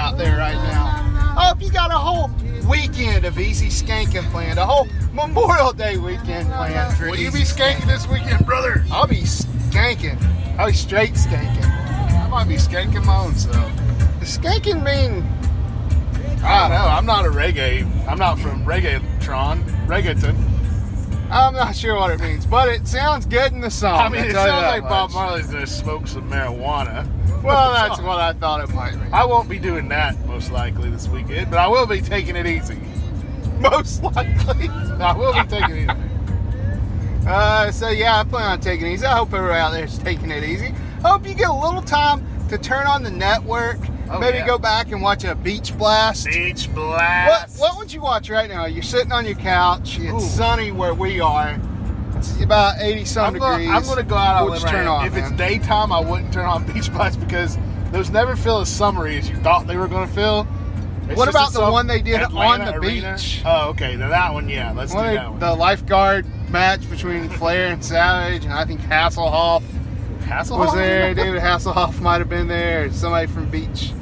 out there right now. I hope you got a whole weekend of easy skanking planned, a whole Memorial Day weekend planned for Will you be skanking this weekend, brother? I'll be skanking. I'll be straight skanking. I might be skanking my own self. Does skanking mean I don't know. I'm not a reggae. I'm not from reggaetron, reggaeton. I'm not sure what it means, but it sounds good in the song. I mean, it sounds like Bob. Marley's gonna smoke some marijuana. Well, that's what I thought it might be. I won't be doing that most likely this weekend, but I will be taking it easy. Most likely. I will be taking it easy. Uh, so yeah, I plan on taking it easy. I hope everybody out there is taking it easy. I hope you get a little time to turn on the network. Oh, maybe yeah. go back and watch a beach blast. Beach What blast. what would you watch right now? You're sitting on your couch. It's Ooh. sunny where we are. It's about 80 some I'm gonna, degrees. I'm gonna go out on a turn right on, If it's daytime, I wouldn't turn on beach blast because those never feel as summery as you thought they were gonna feel. It's What about the one they did on the Arena. beach? Oh, okay. Now that one, yeah. Let's One do that one. the lifeguard match between Flair and Savage, and I think Hasselhoff Hasselhoff was there. David Hasselhoff might have been there. Somebody from Beach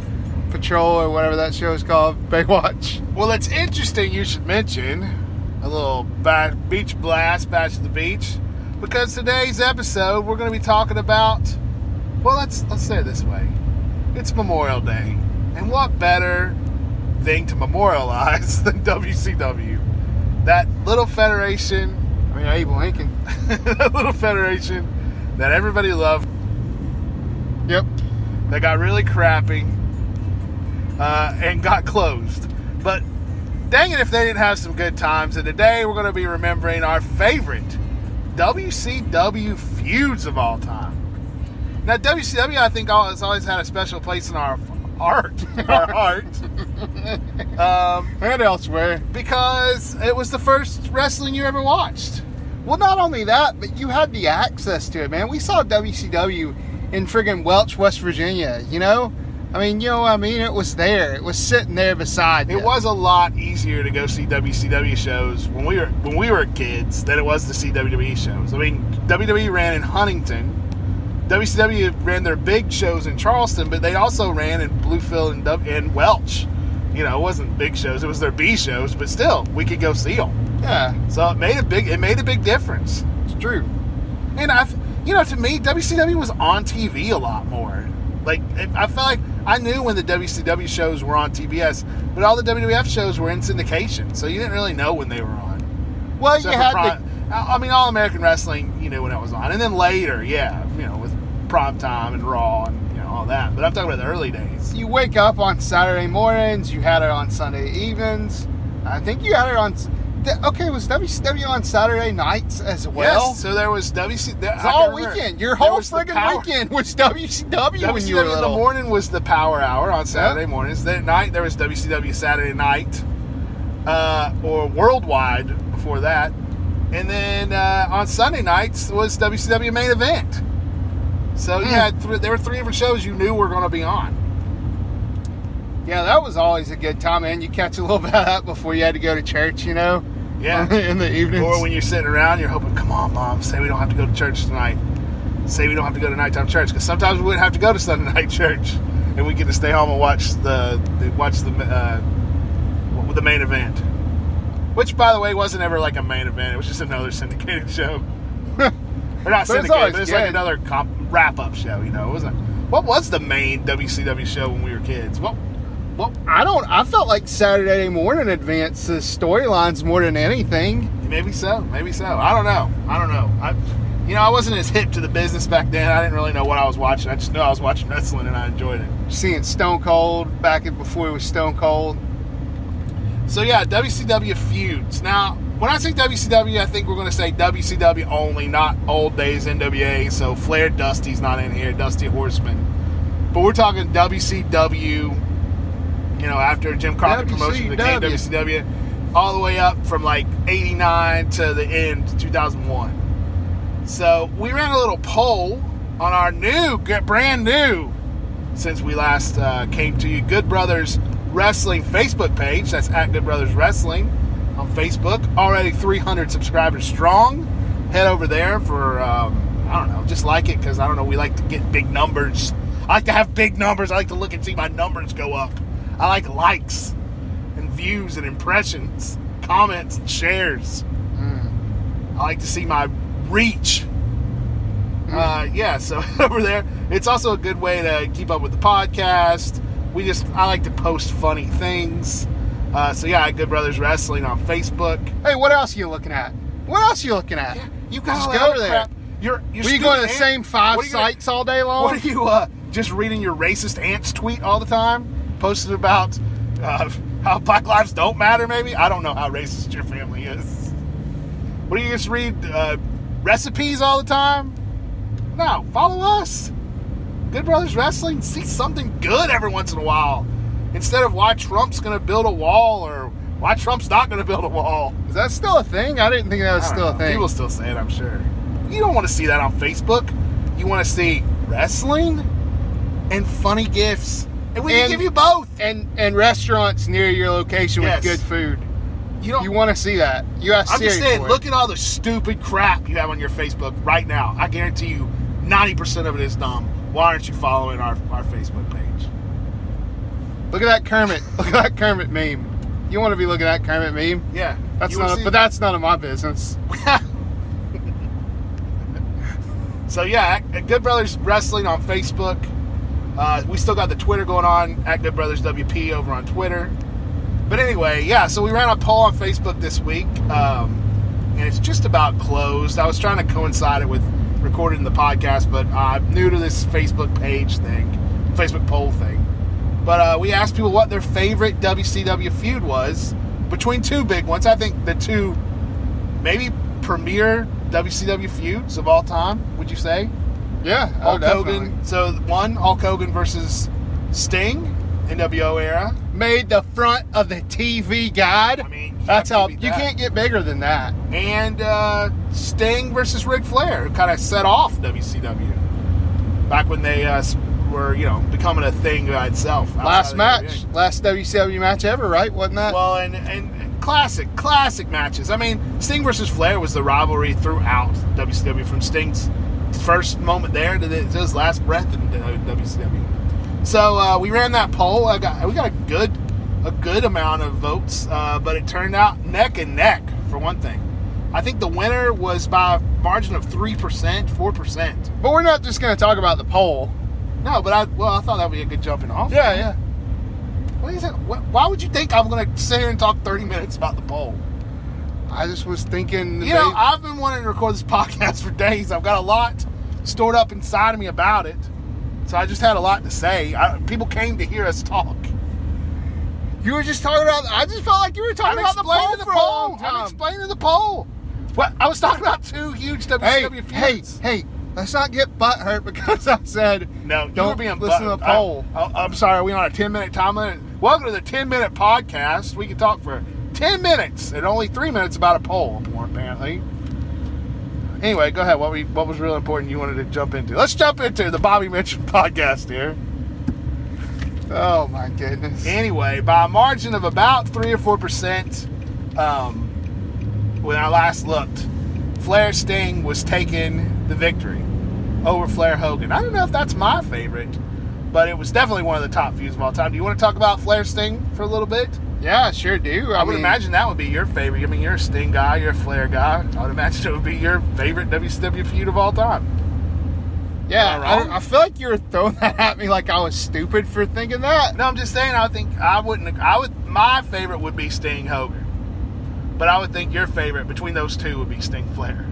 Patrol or whatever that show is called, Baywatch. Well, it's interesting you should mention a little beach blast, bash at the beach, because today's episode we're going to be talking about. Well, let's let's say it this way: it's Memorial Day, and what better thing to memorialize than WCW? That little federation, I mean, Abe Lincoln. that little federation that everybody loved, Yep. that got really crappy uh, and got closed. But dang it if they didn't have some good times. And today we're going to be remembering our favorite WCW feuds of all time. Now, WCW, I think, has always had a special place in our heart, our heart, um, And elsewhere. because it was the first wrestling you ever watched. Well, not only that, but you had the access to it, man. We saw WCW in friggin' Welch, West Virginia, you know? I mean, you know what I mean? It was there. It was sitting there beside you. It was a lot easier to go see WCW shows when we were when we were kids than it was to see WWE shows. I mean, WWE ran in Huntington. WCW ran their big shows in Charleston, but they also ran in Bluefield and, W- and Welch. You know, it wasn't big shows; it was their B shows, but still, we could go see them. Yeah, So it made a big it made a big difference. it's true. And I've, you know, to me, WCW was on TV a lot more. Like, I felt like I knew when the WCW shows were on TBS, but all the WWF shows were in syndication, so you didn't really know when they were on. Well, Except you had Prime- I I mean, All American Wrestling, you knew when it was on, and then later, yeah, you know, with Prime Time and Raw and you know all that. But I'm talking about the early days. You wake up on Saturday mornings. You had it on Sunday evenings. I think you had it on. Okay, was WCW on Saturday nights as well? yes, so there was WC. There, all remember. weekend. Your whole friggin' weekend was WCW, when you were WCW in the morning was the Power Hour on Saturday mornings. Then at night there was WCW Saturday Night, uh, or Worldwide before that, and then uh, on Sunday nights was WCW Main Event. So you Hmm. had th- there were three different shows you knew were going to be on. Yeah, that was always a good time, man. You catch a little bit of that before you had to go to church, you know? Yeah. in the evenings. Or when you're sitting around, you're hoping, come on, mom, say we don't have to go to church tonight. Say we don't have to go to nighttime church because sometimes we wouldn't have to go to Sunday night church, and we get to stay home and watch the, the watch the uh, the main event. Which, by the way, wasn't ever like a main event. It was just another syndicated show. or not syndicated, but it's like another comp- wrap-up show. You know, it wasn't. What was the main WCW show when we were kids? What? What? I don't. I felt like Saturday morning advanced the storylines more than anything. Maybe so. Maybe so. I don't know. I don't know. I, you know, I wasn't as hip to the business back then. I didn't really know what I was watching. I just knew I was watching wrestling and I enjoyed it. Seeing Stone Cold back before it was Stone Cold. So yeah, WCW feuds. Now, when I say WCW, I think we're going to say WCW only, not old days NWA. So Flair, Dusty's not in here. Dusty Horseman. But we're talking WCW. You know, after Jim Crockett promotion became WCW. WCW, all the way up from like '89 to the end, 2001. So we ran a little poll on our new, brand new, since we last uh, came to you, Good Brothers Wrestling Facebook page. That's at Good Brothers Wrestling on Facebook. Already 300 subscribers strong. Head over there for um, I don't know, just like it because I don't know. We like to get big numbers. I like to have big numbers. I like to look and see my numbers go up. I like likes and views and impressions, comments and shares. I like to see my reach. Uh, yeah, so over there, it's also a good way to keep up with the podcast. We just, I like to post funny things. Uh, so yeah, Good Brothers Wrestling on Facebook. Hey, what else are you looking at? What else are you looking at? You got Just all go over there. crap. You're, you're Were you going to the same five you gonna- sites all day long? What are you uh, just reading your racist aunt's tweet all the time? Posted about uh, how Black Lives don't matter? Maybe I don't know how racist your family is. What do you just read uh, recipes all the time? No, follow us. Good Brothers Wrestling. See something good every once in a while, instead of why Trump's going to build a wall or why Trump's not going to build a wall. Is that still a thing? I didn't think that was still a thing. People still say it, I'm sure. You don't want to see that on Facebook. You want to see wrestling and funny gifts. And we can And- give you both. and and restaurants near your location Yes. with good food. You don't You want to see that? You have I'm just saying, look at all the stupid crap you have on your Facebook right now. I guarantee you 90% of it is dumb. Why aren't you following our, our Facebook page? Look at that Kermit. Look at that Kermit meme. You want to be looking at that Kermit meme? Yeah. That's none. see- But that's none of my business. So yeah, Good Brothers Wrestling on Facebook. Uh, we still got the Twitter going on at Good Brothers WP over on Twitter. But anyway, yeah. So we ran a poll on Facebook this week, um, and it's just about closed. I was trying to coincide it with recording the podcast, but I'm new to this Facebook page thing, Facebook poll thing. But uh, we asked people what their favorite WCW feud was between two big ones. I think the two maybe premier WCW feuds of all time. Would you say? Yeah, oh, Hulk definitely. Hogan. So one Hulk Hogan versus Sting, NWO era. made the front of the TV guide. I mean, that's how you that. can't get bigger than that. and uh, Sting versus Ric Flair, who kind of set off WCW back when they uh, were, you know, becoming a thing by itself. Last match, last WCW match ever, right? Wasn't that? Well, and, and and classic, classic matches. I mean, Sting versus Flair was the rivalry throughout WCW from Sting's first moment there to, his last breath in WCW. So uh, we ran that poll. I got we got a good a good amount of votes, uh, but it turned out neck and neck for one thing. I think the winner was by a margin of three percent, four percent. but we're not just going to talk about the poll. No, but I well, I thought that would be a good jumping off. Yeah, yeah. What is it? Wh- Why would you think I'm going to sit here and talk 30 minutes about the poll? I just was thinking. You know, they- I've been wanting to record this podcast for days. I've got a lot stored up inside of me about it. So I just had a lot to say. I, people came to hear us talk. you were just talking about. I just felt like you were talking I'm about the poll explaining the for a poll. long I'm explaining the poll. What I was talking about two huge Hey, WCW hey, feuds. hey! Let's not get butt hurt because I said No, Don't being listen to the poll. I, I'm sorry. Are we on a 10 minute time limit? Welcome to the 10 minute podcast. We can talk for 10 minutes and only three minutes about a poll, apparently. Anyway, go ahead. What we what was real important you wanted to jump into? Let's jump into the Bobby Mitchell podcast here. Oh my goodness. Anyway, by a margin of about three or four percent, um, when I last looked, Flair Sting was taking the victory over Flair Hogan. I don't know if that's my favorite, but it was definitely one of the top feuds of all time. Do you want to talk about Flair Sting for a little bit? Yeah, I sure do. I, I, would mean, imagine that would be your favorite. I mean, you're a Sting guy, you're a Flair guy. I would imagine it would be your favorite WCW feud of all time. Yeah, I? I, I feel like you were throwing that at me like I was stupid for thinking that. No, I'm just saying. I think I wouldn't. I would. My favorite would be Sting Hogan, but I would think your favorite between those two would be Sting Flair.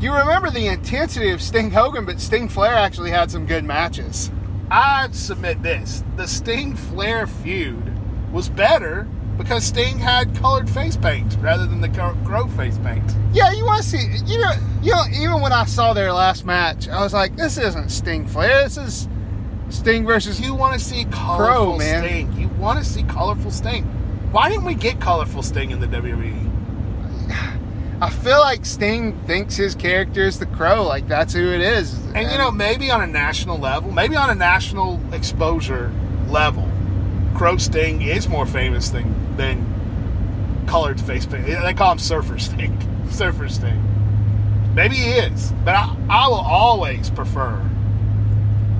You remember the intensity of Sting Hogan, but Sting Flair actually had some good matches. I'd submit this: the Sting Flair feud was better because Sting had colored face paint rather than the cro- crow face paint. Yeah, you want to see? You know, you know. Even when I saw their last match, I was like, "This isn't Sting Flair. This is Sting versus You want to see colorful man. Sting. You want to see colorful Sting. Why didn't we get colorful Sting in the? WWE? I feel like Sting thinks his character is the Crow. Like that's who it is. And you know, maybe on a national level, maybe on a national exposure level, Crow Sting is more famous than than colored face paint. They call him Surfer Sting. Surfer Sting. Maybe he is, but I, I will always prefer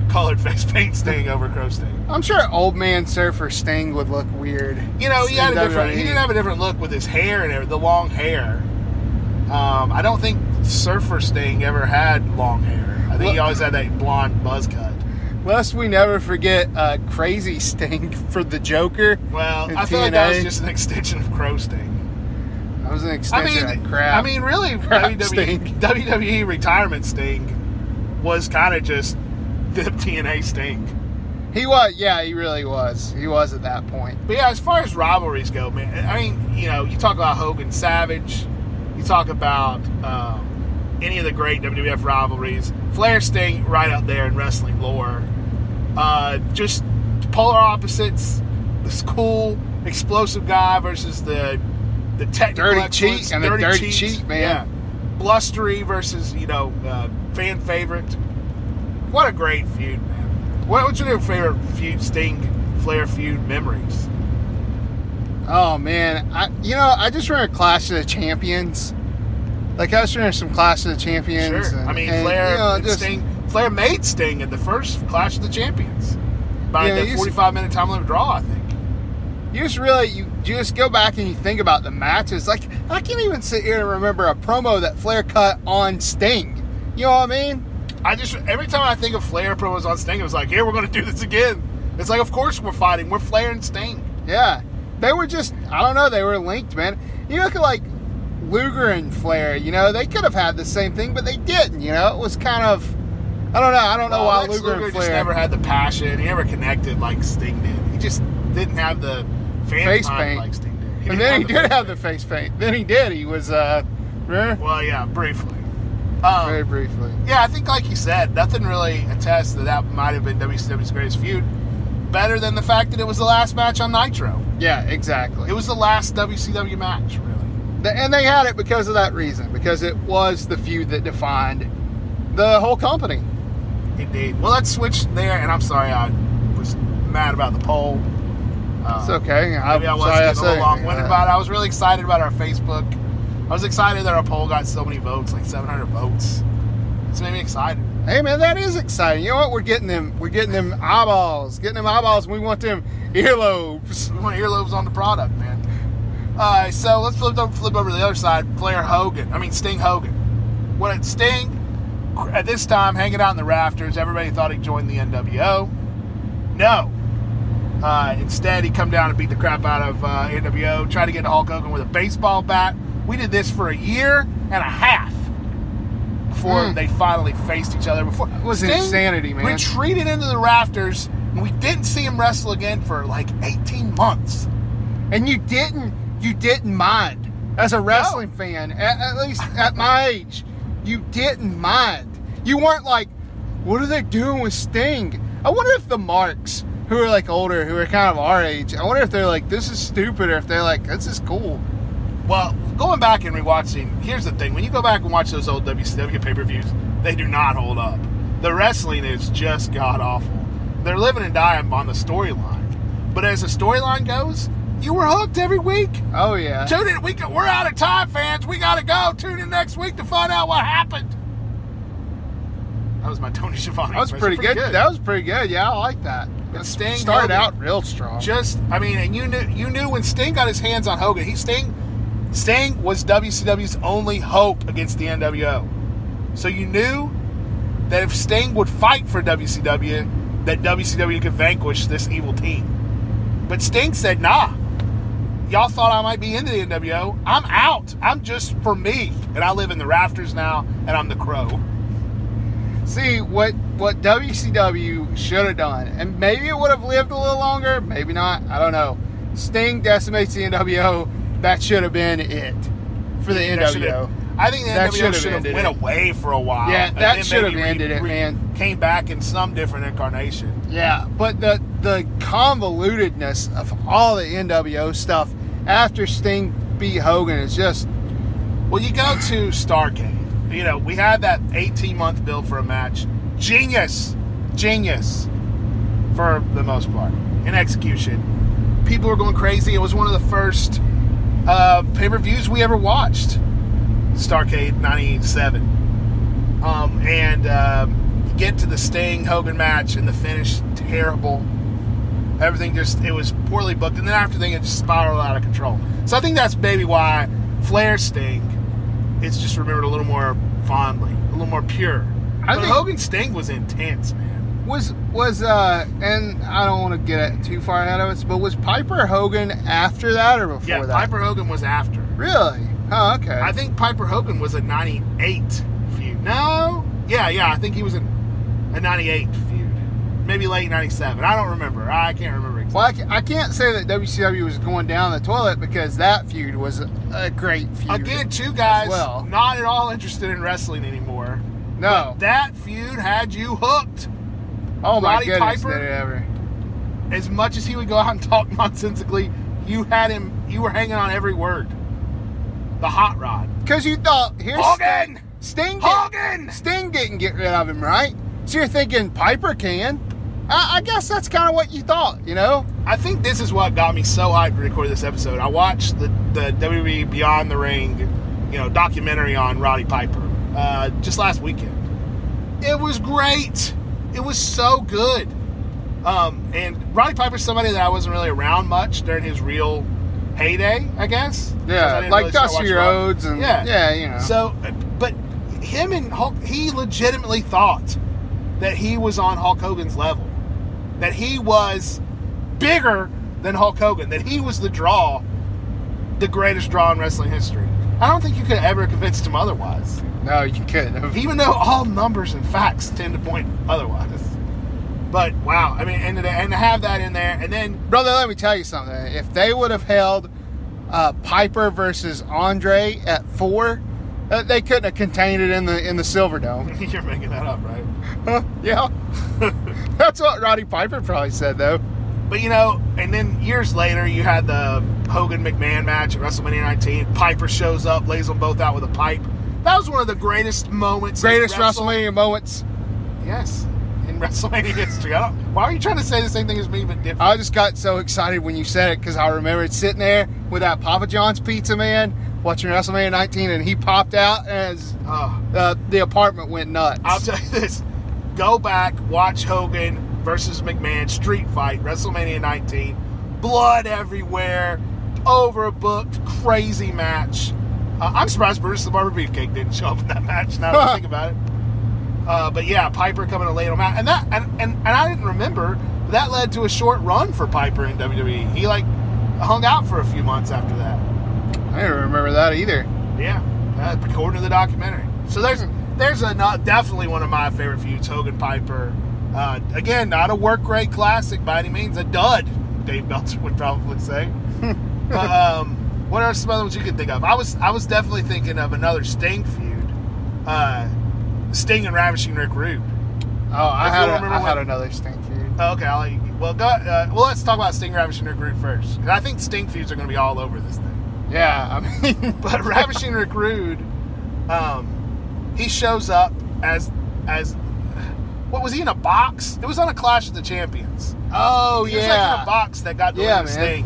colored face paint Sting over Crow Sting. I'm sure old man Surfer Sting would look weird. You know, he had a different. He didn't have a different look with his hair and everything, the long hair. Um, I don't think Surfer Sting ever had long hair. I think he always had that blonde buzz cut. Lest we never forget uh, Crazy Sting for the Joker. Well, I feel like that was just an extension of Crow Sting. That was an I extension mean, of crap. I mean, really, WWE. WWE retirement Sting was kind of just the TNA Sting. he was. Yeah, he really was. He was at that point. But yeah, as far as rivalries go, man, I mean, you know, you talk about Hogan Savage, you talk about um, any of the great WWF rivalries, Flair Sting right up there in wrestling lore. Uh, just polar opposites. This cool, explosive guy versus the the technical Dirty cheat and the dirty, dirty cheat, cheat, man. Yeah. Blustery versus you know uh, fan favorite. What a great feud, man. What, what's your favorite feud, Sting Flair feud memories? Oh man, I you know I just remember Clash of the Champions. Like I was remember some Clash of the Champions. Sure. and- I mean, and, Flair, you know, just- Sting, Flair made Sting in the first Clash of the Champions by Yeah, the 45 minute time limit draw, I think. you just really you, just go back and you think about the matches. Like I can't even sit here and remember a promo that Flair cut on Sting. You know what I mean? I just every time I think of Flair promos on Sting, it was like, here we're going to do this again. It's like, of course we're fighting. We're Flair and Sting. Yeah, they were just I don't know. They were linked, man. You look at like Luger and Flair. You know they could have had the same thing, but they didn't. You know it was kind of I don't know. I don't know Well, why Lex Luger, and Luger Flair just never had the passion. He never connected like Sting did. He just didn't have the Face paint. like Sting did. and didn't then he the did have the face paint. Then he did. He was uh, remember? Well, yeah, briefly. Um, very briefly. Yeah, I think like you said, nothing really attests that that might have been WCW's greatest feud. Better than the fact that it was the last match on Nitro. Yeah, exactly. It was the last WCW match, really. And they had it because of that reason, because it was the feud that defined the whole company. Indeed. Well, let's switch there, and I'm sorry I was mad about the poll. Uh, It's okay. I'm Maybe I was sorry getting a little long-winded anything. about it. I was really excited about our Facebook. I was excited that our poll got so many votes, like 700 votes. It's made me excited. Hey man, that is exciting. You know what? We're getting them. We're getting them eyeballs. Getting them eyeballs. We want them earlobes. We want earlobes on the product, man. All right, so let's flip over, flip over to the other side. Flair Hogan. I mean Sting Hogan. What it Sting at this time hanging out in the rafters, everybody thought he joined the NWO. No. Uh, instead, he come down and beat the crap out of uh, NWO. Tried to get Hulk Hogan with a baseball bat. We did this for a year and a half before Mm. they finally faced each other. Before It was insanity, man. Retreated into the rafters, and we didn't see him wrestle again for like 18 months. And you didn't. You didn't mind as a wrestling fan. At, at least at my age, you didn't mind. You weren't like, "What are they doing with Sting?" I wonder if the marks who are like older, who are kind of our age, I wonder if they're like, "This is stupid," or if they're like, "This is cool." Well, going back and rewatching, here's the thing: when you go back and watch those old WCW pay-per-views, they do not hold up. The wrestling is just god awful. They're living and dying on the storyline, but as the storyline goes, you were hooked every week. Oh yeah. Tune in. We we're out of time, fans. We got to go. Tune in next week to find out what happened. That was my Tony Schiavone. That was impression. pretty, good. That was pretty good. Yeah, I like that. It Sting started Hogan. out real strong. just I mean, and you knew you knew when Sting got his hands on Hogan, he Sting Sting was WCW's only hope against the NWO. So you knew that if Sting would fight for WCW, that WCW could vanquish this evil team. But Sting said, "Nah. Y'all thought I might be into the NWO. I'm out. I'm just for me, and I live in the rafters now, and I'm the Crow." See what what WCW should have done, and maybe it would have lived a little longer. Maybe not. I don't know. Sting decimates the NWO. That should have been it for the That NWO. I think the That NWO should have went it. away for a while. Yeah, that should have ended it, man. Came back in some different incarnation. Yeah, but the the convolutedness of all the NWO stuff after Sting beat Hogan is just Well, you go to Starcade. You know, we had that 18 month build for a match. Genius, genius, for the most part in execution. People were going crazy. It was one of the first uh, pay per views we ever watched. Starcade '97. Um, and you get to the Sting Hogan match, and the finish terrible. Everything just it was poorly booked, and then after thing it just spiraled out of control. So I think that's maybe why Flair Sting is just remembered a little more fondly, a little more pure. I but think- Hogan Sting was intense, man. Was was uh and I don't want to get it too far ahead of us, but was Piper Hogan after that or before Yeah, that? Piper Hogan was after. Really? Oh, okay. I think Piper Hogan was a 98 feud. No? Yeah, yeah, I think he was a, a 98 feud. Maybe late 97. I don't remember. I can't remember well, I, I can't say that WCW was going down the toilet because that feud was a, a great feud. Again, two guys well. not at all interested in wrestling anymore. no. But that feud had you hooked. oh my Roddy goodness, Piper? ever? As much as he would go out and talk nonsensically, you had him, you were hanging on every word. The hot rod. Because you thought here's Hogan! Sting. Sting, Hogan! Sting didn't get rid of him, right? So you're thinking Piper can. I, I guess that's kind of what you thought, you know? I think this is what got me so hyped to record this episode. I watched the, the WWE Beyond the Ring, you know, documentary on Roddy Piper uh, just last weekend. It was great. It was so good. Um, and Roddy Piper's somebody that I wasn't really around much during his real heyday, I guess. I Yeah, didn't like really Dusty. Rhodes and yeah, yeah, you know. So, but him and Hulk, he legitimately thought that he was on Hulk Hogan's level, that he was bigger than Hulk Hogan, that he was the draw, the greatest draw in wrestling history. I don't think you could have ever convinced him otherwise, no, you couldn't even though all numbers and facts tend to point otherwise. But wow, I mean, and to, and to have that in there, and then Brother, let me tell you something. If they would have held uh, Piper versus Andre at four, uh, they couldn't have contained it in the in the Silverdome. you're making that up, right? Yeah, that's what Roddy Piper probably said, though. But you know, and then years later, you had the Hogan McMahon match at WrestleMania 19. Piper shows up, lays them both out with a pipe. That was one of the greatest moments. in Greatest wrestle- WrestleMania moments. Yes, in WrestleMania history. I don't, why are you trying to say the same thing as me, but different? I just got so excited when you said it because I remembered sitting there with that Papa John's pizza man watching WrestleMania 19, and he popped out as Oh, uh, the apartment went nuts. I'll tell you this: go back, watch Hogan versus McMahon street fight, WrestleMania 19. Blood everywhere, overbooked, crazy match. Uh, I'm surprised Brutus the Barber Beefcake didn't show up in that match. Now that I think about it. Uh, but yeah, Piper coming to lay him out, and that and, and and I didn't remember that led to a short run for Piper in WWE. He like hung out for a few months after that. I didn't remember that either. Yeah, uh, according to the documentary. So there's there's a not definitely one of my favorite feuds, Hogan Piper. Uh, again, not a work rate classic by any means, a dud. Dave Meltzer would probably say. but um, what are some other ones you can think of? I was I was definitely thinking of another Sting feud, uh, Sting and Ravishing Rick Rude. Oh, I had a, remember had what- another Sting feud. Oh, okay, I'll you. Well, go, uh, well, let's talk about Sting Ravishing Rick Rude first. I think Sting feuds are going to be all over this thing. Yeah, I mean, But Ravishing Rick Rude, um, he shows up as as what was he in a box? It was on a Clash of the Champions. oh He was like in a box that got Yeah, man. Sting,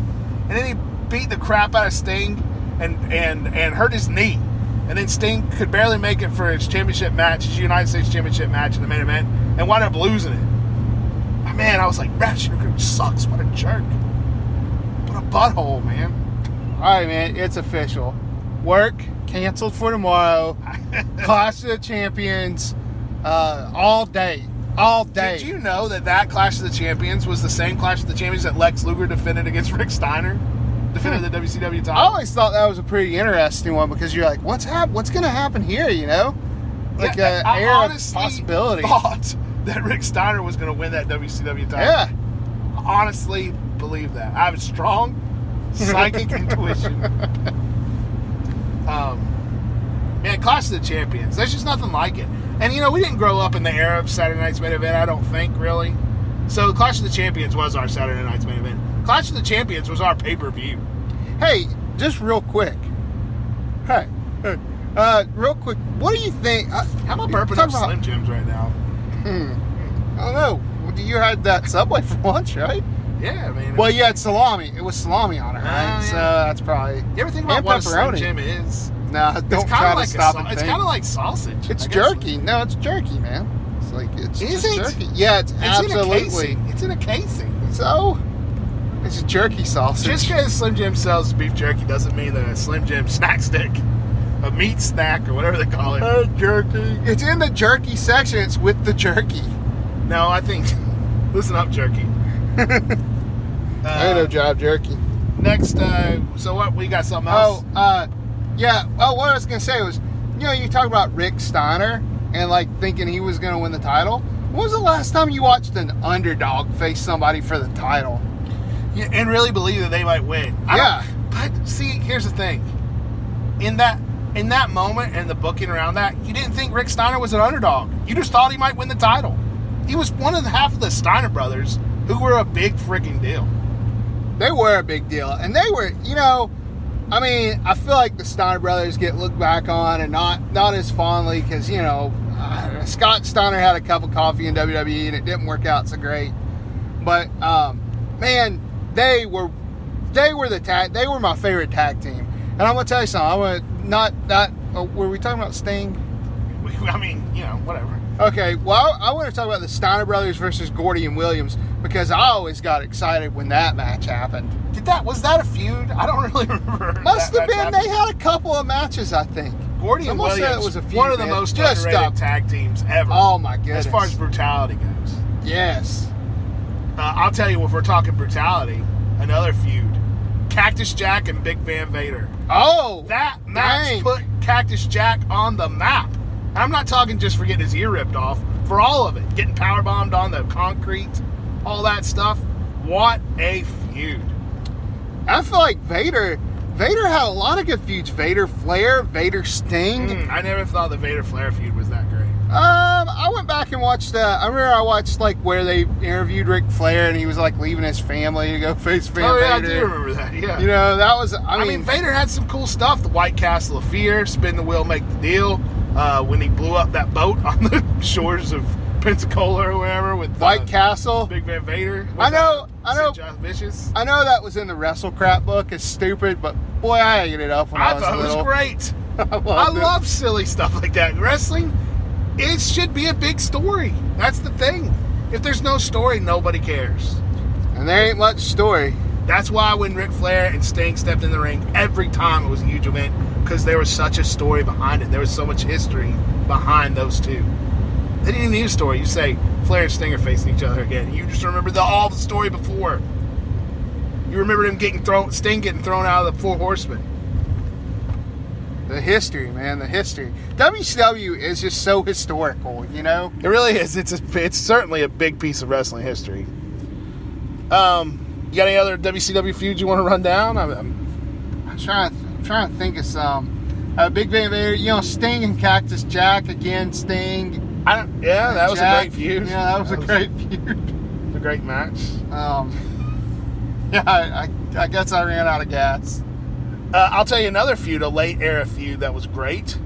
and then he beat the crap out of Sting and and and hurt his knee. And then Sting could barely make it for his championship match, his United States Championship match in the main event, and wound up losing it. Ah, Man, I was like, Rick Rude sucks. What a jerk. What a butthole, man. all right, man, it's official. Work canceled for tomorrow. Clash of the Champions, uh, all day, all day. Did you know that that Clash of the Champions was the same Clash of the Champions that Lex Luger defended against Rick Steiner? Defended the WCW title. I always thought that was a pretty interesting one because you're like, what's hap- What's going to happen here? You know, like Yeah, a I air of possibility. thought that Rick Steiner was going to win that WCW title. Yeah, Honestly, believe that. I have a strong psychic intuition. Um, man, Clash of the Champions. There's just nothing like it. And you know, we didn't grow up in the era of Saturday Night's main event. I don't think really. So Clash of the Champions was our Saturday Night's main event. Clash of the Champions was our pay per view. Hey, just real quick. Hey, hey, uh, real quick. What do you think? Uh, How about burping up about- Slim Jims right now? I don't know. You had that Subway for lunch, right? Yeah, I mean. Well, you had salami. It was salami on it, right? Oh, So that's probably. you ever think about what a Slim. Jim is? Nah, don't it's try kind of to stop and sa- It's kind of like sausage. It's I guess. jerky. No, it's jerky, man. It's like it's Is just it? jerky. Yeah, it's, It's in a absolutely. casing. It's in a casing. So, it's a jerky sausage. Just because Slim Jim sells beef jerky doesn't mean that a Slim Jim snack stick, a meat snack or whatever they call it. Uh, jerky. It's in the jerky section. It's with the jerky. No, I think. Listen up, jerky. I ain't no Uh, job jerky. next, uh, so what? We got something else. Oh, uh, yeah. Oh, what I was gonna say was, you know, you talk about Rick Steiner and like thinking he was gonna win the title. When was the last time you watched an underdog face somebody for the title? Yeah, and really believe that they might win. I Yeah. But see, here's the thing. In that in that moment and the booking around that, you didn't think Rick Steiner was an underdog. You just thought he might win the title. He was one of the half of the Steiner brothers who were a big freaking deal. They were a big deal, and they were, you know, I mean, I feel like the Steiner brothers get looked back on and not not as fondly because you know uh, Scott Steiner had a cup of coffee in WWE and it didn't work out so great. But um, man, they were they were the tag they were my favorite tag team. And I'm gonna tell you something. I'm gonna not not uh, were we talking about Sting? I mean, you know, whatever. Okay, well, I, want to talk about the Steiner brothers versus Gordy and Williams because I always got excited when that match happened. Did that was that a feud? I don't really remember. Must have been. match They had a couple of matches, I think. Gordy and Williams was a feud, one of the man. most Just underrated stop. tag teams ever. Oh my goodness! as far as brutality goes. yes, Uh, I'll tell you, if we're talking brutality, another feud: Cactus Jack and Big Van Vader. oh That match Dang. put Cactus Jack on the map. I'm not talking just for getting his ear ripped off, for all of it. Getting power bombed on the concrete, all that stuff. What a feud. I feel like Vader. Vader had a lot of good feuds. Vader Flair, Vader Sting. Mm, I never thought the Vader Flair feud was that great. Um, I went back and watched. Uh, I remember I watched like where they interviewed Ric Flair and he was like leaving his family to go face Van oh, yeah, I do remember that. Yeah. You know that was. I I mean, mean, Vader had some cool stuff. The White Castle of Fear, spin the wheel, make the deal. Uh, when he blew up that boat on the shores of Pensacola or wherever with White uh, Castle. Big Van Vader. I know- I know-. Vicious. I know that was in the Wrestle Crap book. It's stupid, but boy, I ate it up when I, I was thought it was great. I, I love silly stuff like that. Wrestling, it should be a big story. That's the thing. If there's no story, nobody cares. And there ain't much story. That's why when Ric Flair and Sting stepped in the ring, every time it was a huge event because there was such a story behind it. There was so much history behind those two. They didn't even need a story. You say Flair and Sting are facing each other again. You just remember the all the story before. You remember him getting thrown, Sting getting thrown out of the Four Horsemen. The history, man, the history. WCW is just so historical, you know. It really is. It's a, it's certainly a big piece of wrestling history. Um, you got any other WCW feuds you want to run down? I'm, I'm, I'm trying, to, I'm trying to think of some. Uh, Big Van Vader, you know, Sting and Cactus Jack again. Sting. I don't. Yeah, that was a great feud. Yeah, that was a great feud. a great match. Um, yeah, I, I, I guess I ran out of gas. Uh, I'll tell you another feud, a late era feud that was great.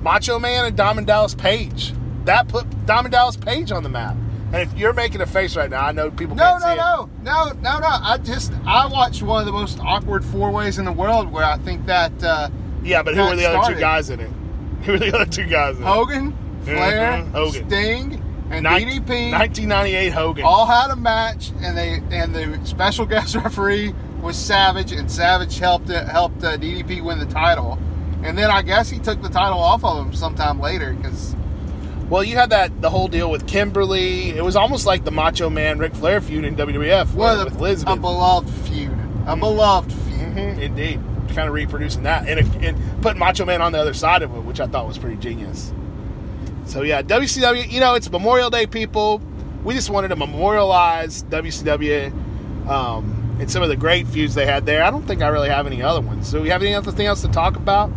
Macho Man and Diamond Dallas Page. That put Diamond Dallas Page on the map. And if you're making a face right now, I know people No, no, no, no, no, no. I just I watched one of the most awkward four ways in the world where I think that uh, Yeah, but who were the other two guys in it? Who were the other two guys in it? Hogan, Flair, Mhm, Hogan. Sting, and DDP 1998 Hogan. all had a match, and they and the special guest referee was Savage, and Savage helped it, helped uh, DDP win the title. And then I guess he took the title off of him sometime later because Well, you had that the whole deal with Kimberly. It was almost like the Macho Man Ric Flair feud in WWF well, with a Elizabeth. beloved feud, a beloved feud. Mhm, Indeed, kind of reproducing that and, and putting Macho Man on the other side of it, which I thought was pretty genius. So yeah, WCW. You know, it's Memorial Day, people. We just wanted to memorialize WCW um, and some of the great feuds they had there. I don't think I really have any other ones. So we have anything else to talk about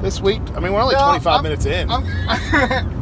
this week? I mean, we're only No, 25 I'm- minutes in. I'm,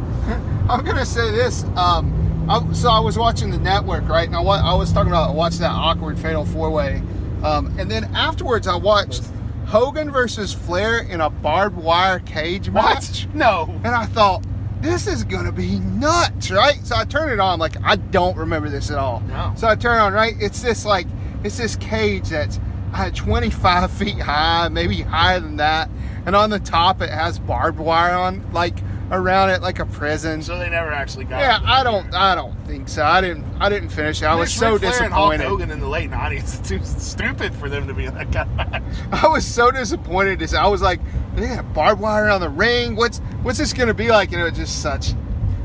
I'm gonna say this. Um, I, so I was watching the network, right? And I, wa- I was talking about I watched that awkward fatal four way, um, and then afterwards I watched Hogan versus Flair in a barbed wire cage match, what? No. and I thought this is gonna be nuts, right? So I turned it on, like I don't remember this at all. No. So I turn it on, right? It's this like it's this cage that's uh, 25 feet high, maybe higher than that, and on the top it has barbed wire on like around it like a prison. So they never actually got. yeah. I don't I don't think so. I didn't I didn't finish it. I was so Ric Flair and Hulk disappointed. Hogan in the late '90s. It seems stupid for them to be in that kind of match. I was so disappointed. As I was like, they got barbed wire on the ring. What's what's this gonna be like? And it was just such,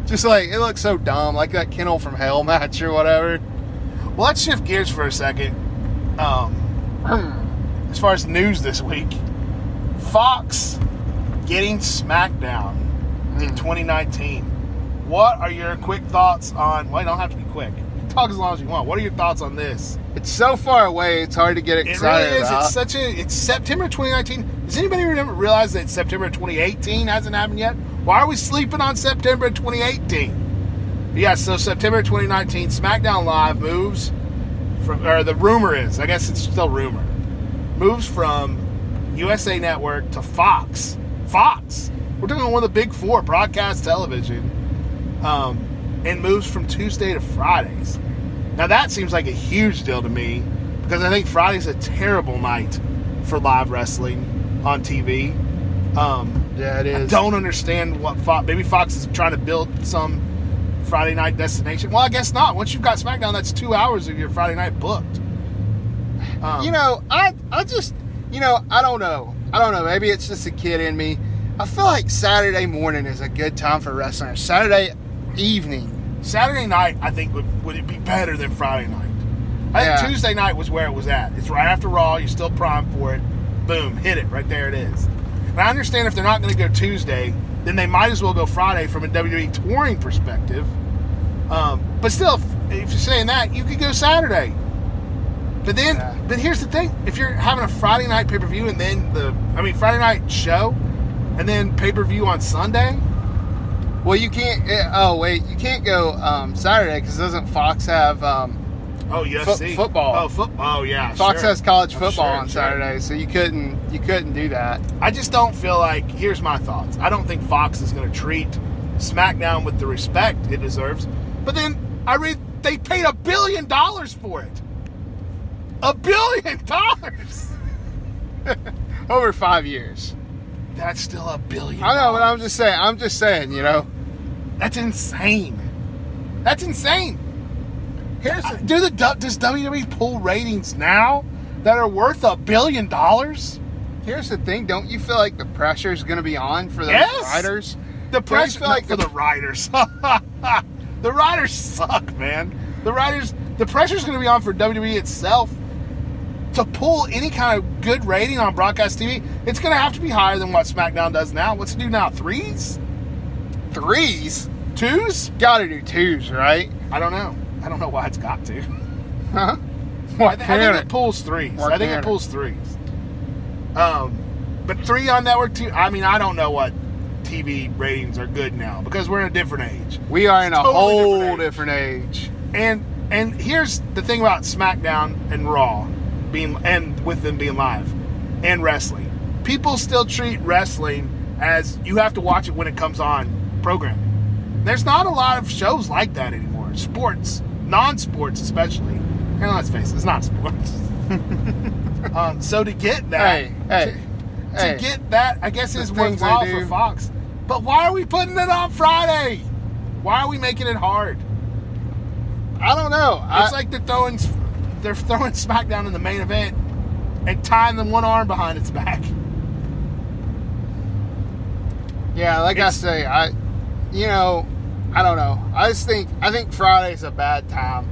just like it looks so dumb, like that Kennel from Hell match or whatever. Well, let's shift gears for a second. Um, as far as news this week, Fox getting SmackDown in 2019. What are your quick thoughts on? Well, you don't have to be quick. Talk as long as you want. What are your thoughts on this? It's so far away. It's hard to get excited. It really is. about. It's such a. It's September 2019. Does anybody remember realize that September 2018 hasn't happened yet? Why are we sleeping on September 2018? Yeah, so September 2019, SmackDown Live moves from, or the rumor is, I guess it's still rumor, moves from USA Network to Fox. Fox. We're talking one of the big four broadcast television, um, and moves from Tuesday to Fridays. Now that seems like a huge deal to me because I think Friday's a terrible night for live wrestling on TV. Um, yeah, it I don't understand what Fox. Maybe Fox is trying to build some Friday night destination. Well, I guess not. Once you've got SmackDown, that's two hours of your Friday night booked. Um, You know, I I just you know I don't know. I don't know. Maybe it's just a kid in me. I feel like Saturday morning is a good time for wrestling. Saturday evening. Saturday night, I think would would it be better than Friday night? I think Tuesday night was where it was at. It's right after Raw. You're still primed for it. Boom, hit it right there. It is. And I understand if they're not going to go Tuesday, then they might as well go Friday from a WWE touring perspective. Um, but still, if, if you're saying that, you could go Saturday. But then, Yeah. but here's the thing: if you're having a Friday night pay per view and then the, I mean, Friday night show, and then pay per view on Sunday, Well, you can't. eh, Oh wait, you can't go um, Saturday because doesn't Fox have um, oh UFC football. Oh, football. Oh, yeah. Fox sure. has college Oh, football sure, on sure. Saturday, so you couldn't you couldn't do that. I just don't feel like. Here's my thoughts. I don't think Fox is going to treat SmackDown with the respect it deserves. But then I read they paid a billion dollars for it. A billion dollars. Over five years. That's still a billion. I know, but I'm just saying. I'm just saying. You know. That's insane. That's insane. Here's uh, the, Do the does WWE pull ratings now that are worth a billion dollars? here's the thing. Don't you feel like the pressure is going to be on for the Yes. riders? The pressure feel like like for the- the riders. the riders suck, man. The riders. The pressure's going to be on for WWE itself to pull any kind of good rating on broadcast TV. It's going to have to be higher than what SmackDown does now. What's it do now? Threes, Threes. twos? Got to do twos, right? I don't know. I don't know why it's got to. Huh? I, th- I think it pulls threes. Mark I think it Cannon. pulls threes. Um, but three on network two. I mean, I don't know what TV ratings are good now because we're in a different age. We are in a Totally whole different different age. And and here's the thing about SmackDown and Raw being and with them being live and wrestling. People still treat wrestling as you have to watch it when it comes on programming. There's not a lot of shows like that anymore. Sports, non-sports especially. And let's face it, it's not sports. um, so to get that, Hey, hey, to hey. get that, I guess The is worthwhile for. Fox. But why are we putting it on Friday? Why are we making it hard? I don't know. It's I, like they're throwing they're throwing SmackDown in the main event and tying them one arm behind its back. yeah, like it's- I say, I, you know, I don't know. I just think I think Friday's a bad time.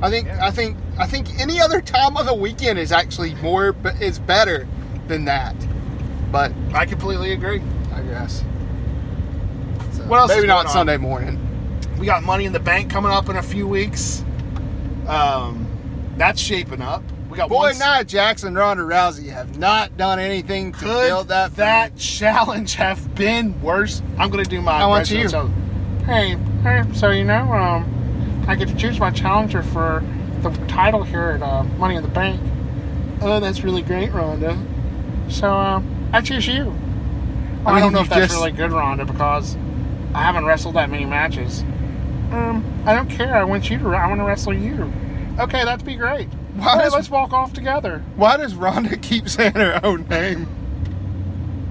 I think Yeah. I think I think any other time of the weekend is actually more is better than that. But I completely agree. I guess. So, What else Maybe not on? Sunday morning. We got Money in the Bank coming up in a few weeks. Um, that's shaping up. We got Boy, one Nia Jackson, Ronda Rousey have not done anything to could build that. that challenge have been worse? I'm gonna do my. I want you. challenge. Hey, hey, so you know, um, I get to choose my challenger for the title here at uh, Money in the Bank. Oh, that's really great, Ronda. So, um, I choose you. Well, I, mean, don't know if that's just- really good, Ronda, because I haven't wrestled that many matches. Um, I don't care. I want you to. I want to wrestle you. Okay, that'd be great. Why Hey, does- let's walk off together. Why does Ronda keep saying her own name?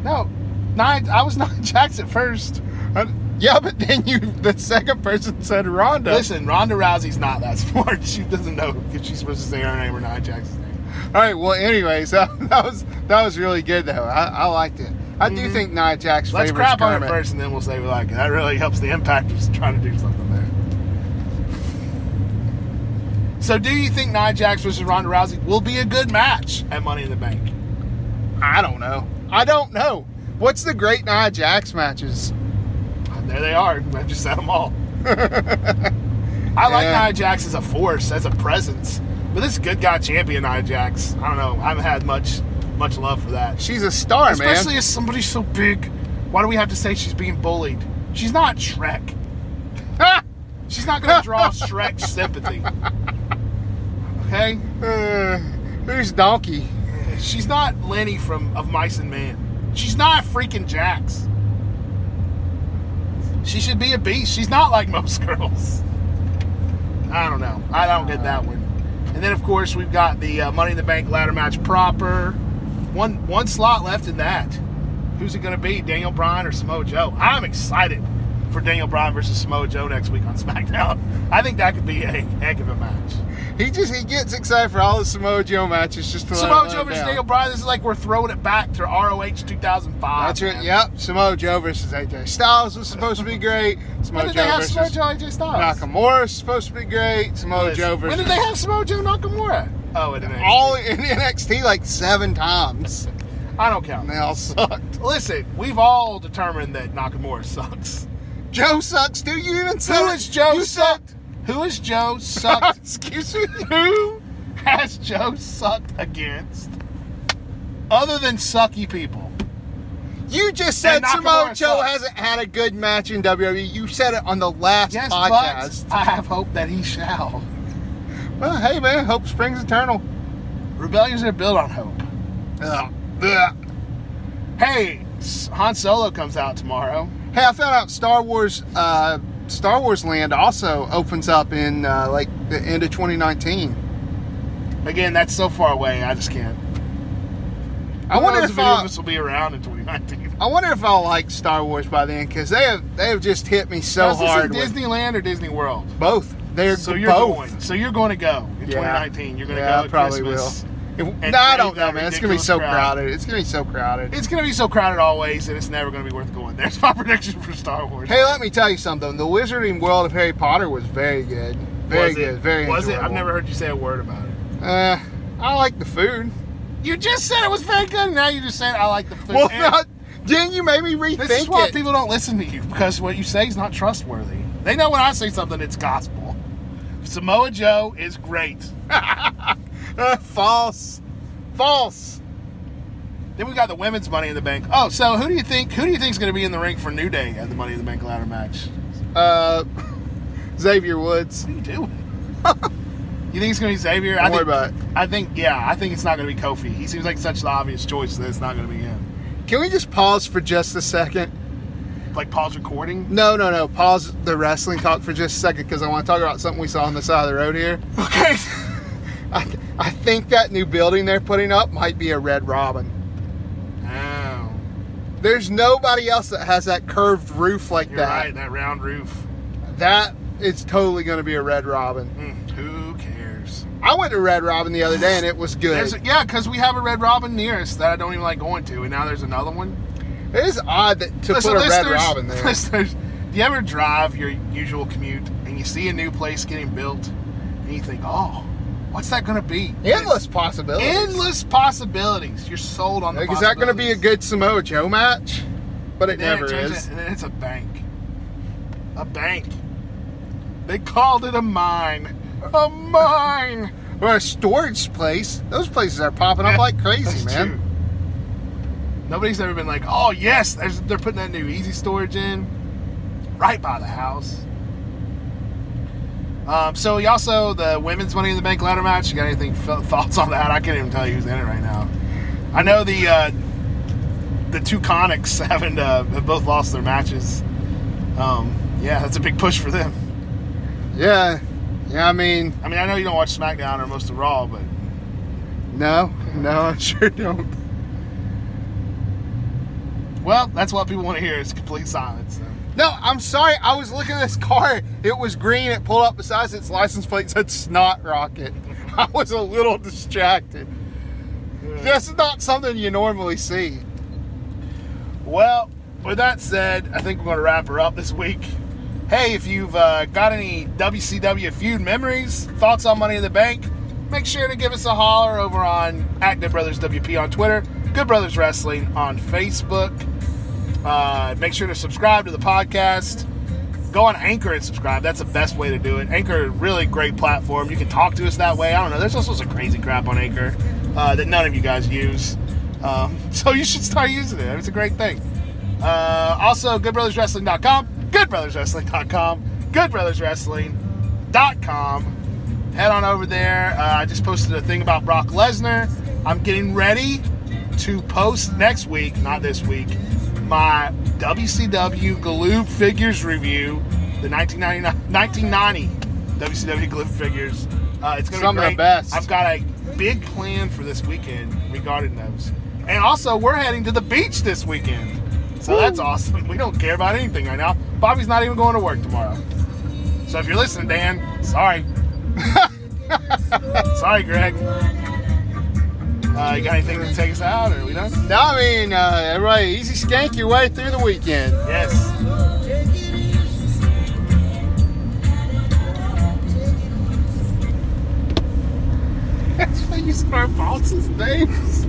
No, Nia. I was Nia Jax at first. Uh, yeah, but then you, the second person said Ronda. Listen, Ronda Rousey's not that smart. She doesn't know if she's supposed to say her name or Nia Jax's name. All right. Well, anyways, that, that was that was really good though. I, I liked it. I do Mhm. think Nia Jax. Let's crap on it first, and then we'll say we like it. That really helps the impact of trying to do something there. So, do you think Nia Jax versus Ronda Rousey will be a good match at Money in the Bank? I don't know. I don't know. What's the great Nia Jax matches? Uh, there they are. I just said them all. I like Yeah. Nia Jax as a force, as a presence, but this good guy champion Nia Jax, I don't know. I haven't had much much love for that. She's a star, Especially man. as somebody so big. Why do we have to say she's being bullied? She's not Shrek. She's not going to draw Shrek sympathy. Okay? Uh, who's Donkey? She's not Lenny from Of Mice and Men. She's not freaking Jax. She should be a beast. She's not like most girls. I don't know. I don't get that one. And then, of course, we've got the uh, Money in the Bank ladder match proper. One one slot left in that. Who's it going to be? Daniel Bryan or Samoa Joe? I'm excited for Daniel Bryan versus Samoa Joe next week on SmackDown. I think that could be a heck of a match. He just he gets excited for all the Samoa Joe matches just to Samoa Joe versus. Daniel Bryan. This is like we're throwing it back to ROH 2005. That's right. Yep. Samoa Joe versus AJ Styles was supposed to be great. Samoa When did Joe they have versus Samoa Joe AJ Styles? Nakamura is supposed to be great. Samoa Listen, Joe versus When did they have Samoa Joe Nakamura? Oh, it didn't. all in NXT like seven times. I don't count. They all sucked. Listen, we've all determined that Nakamura sucks. Joe sucks. Do you even say Who has Joe You sucked? Who has Joe sucked? Excuse me. Who has Joe sucked against? Other than sucky people. You just said And Samoa Nakamura Joe sucks. hasn't had a good match in WWE. You said it on the last Yes, podcast. but I have hope that he shall. Well, hey man, hope springs eternal. Rebellions are built on hope. Ugh. Ugh. Hey, S- Han Solo comes out tomorrow. Hey, I found out Star Wars, uh, Star Wars Land also opens up in uh, like the end of 2019. Again, that's so far away. I just can't. I wonder if I, us will be around in 2019. I wonder if I'll like Star Wars by then because they have they have just hit me so Now, is this hard. with Disneyland or Disney World? both. They're So you're both. going. So you're going to go in Yeah. 2019. You're going to Yeah, go. I probably Christmas. will. No, I don't know, man. It's gonna be so crowd. crowded. It's gonna be so crowded. It's going to be so crowded always, and it's never going to be worth going. There's my prediction for Star Wars. Hey, let me tell you something. The Wizarding World of Harry Potter was very good. Very Was it- good. Very Was it? I've never heard you say a word about it. Uh, I like the food. You just said it was very good. Now you just said I like the food. Well, And not. Then you made me rethink This is why it. people don't listen to you because what you say is not trustworthy. They know when I say something, it's gospel. Samoa Joe is great. False. False. Then we got the women's Money in the Bank. Oh, so who do you think? Who do you think is going to be in the ring for New Day at the Money in the Bank ladder match? Uh, Xavier Woods. What are you doing? you think it's going to be Xavier? Don't I worry think, about it. I think, yeah, I think it's not going to be Kofi. He seems like such the obvious choice that it's not going to be him. Can we just pause for just a second? Like pause recording. No, no, no. Pause the wrestling talk for just a second because I want to talk about something we saw on the side of the road here. Okay. I, I think that new building they're putting up might be a Red Robin. Oh, There's nobody else that has that curved roof like you're that. right. That round roof. That is totally going to be a Red Robin. Mm, who cares? I went to Red Robin the other day and it was good. A, yeah, because we have a Red Robin near us that I don't even like going to, and now there's another one. it is odd that, to Listen, put a Red Robin there. listeners, do you ever drive your usual commute and you see a new place getting built, and you think, oh, what's that going to be? Endless possibilities. Endless possibilities. You're sold on the. Like, is that going to be a good Samoa Joe match? But it never turns is. it- and then it's a bank. A bank. They called it a mine. A mine. Or a storage place. Those places are popping up like crazy, That's man. true. Nobody's ever been like, oh yes, they're putting that new easy storage in right by the house. Um, so we also the women's Money in the Bank ladder match. You got anything thoughts on that? I can't even tell you who's in it right now. I know the uh, the two Conics haven't uh, have both lost their matches. Um, yeah, that's a big push for them. Yeah. Yeah, I mean, I mean, I know you don't watch SmackDown or most of Raw, but no, no, I sure don't. Well, that's what people want to hear is complete silence. So. No, I'm sorry. I was looking at this car. It was green. It pulled up beside its license plate said Snot Rocket. I was a little distracted. That's not something you normally see. Well, with that said, I think we're going to wrap her up this week. Hey, if you've uh, got any WCW feud memories, thoughts on Money in the Bank, make sure to give us a holler over on Good Brothers WP on Twitter, Good Brothers Wrestling on Facebook. Uh, make sure to subscribe to the podcast. Go on Anchor and subscribe. That's the best way to do it. Anchor, is a really great platform. You can talk to us that way. I don't know. There's also some crazy crap on Anchor uh, that none of you guys use. Um, so you should start using it. It's a great thing. Uh, also, goodbrotherswrestling.com, goodbrotherswrestling.com, goodbrotherswrestling.com. Head on over there. Uh, I just posted a thing about Brock Lesnar. I'm getting ready to post next week, not this week, my WCW Galoob figures review, the 1999, 1990 WCW Galoob figures. Uh, it's going to Some be of the best. I've got a big plan for this weekend regarding those. And also, we're heading to the beach this weekend. So that's awesome. We don't care about anything right now. Bobby's not even going to work tomorrow. So if you're listening, Dan, sorry. sorry, Greg. Uh, you got anything to take us out, or are we done? No, I mean, uh, everybody, easy skank your way through the weekend. Yes. That's why you start bosses' names.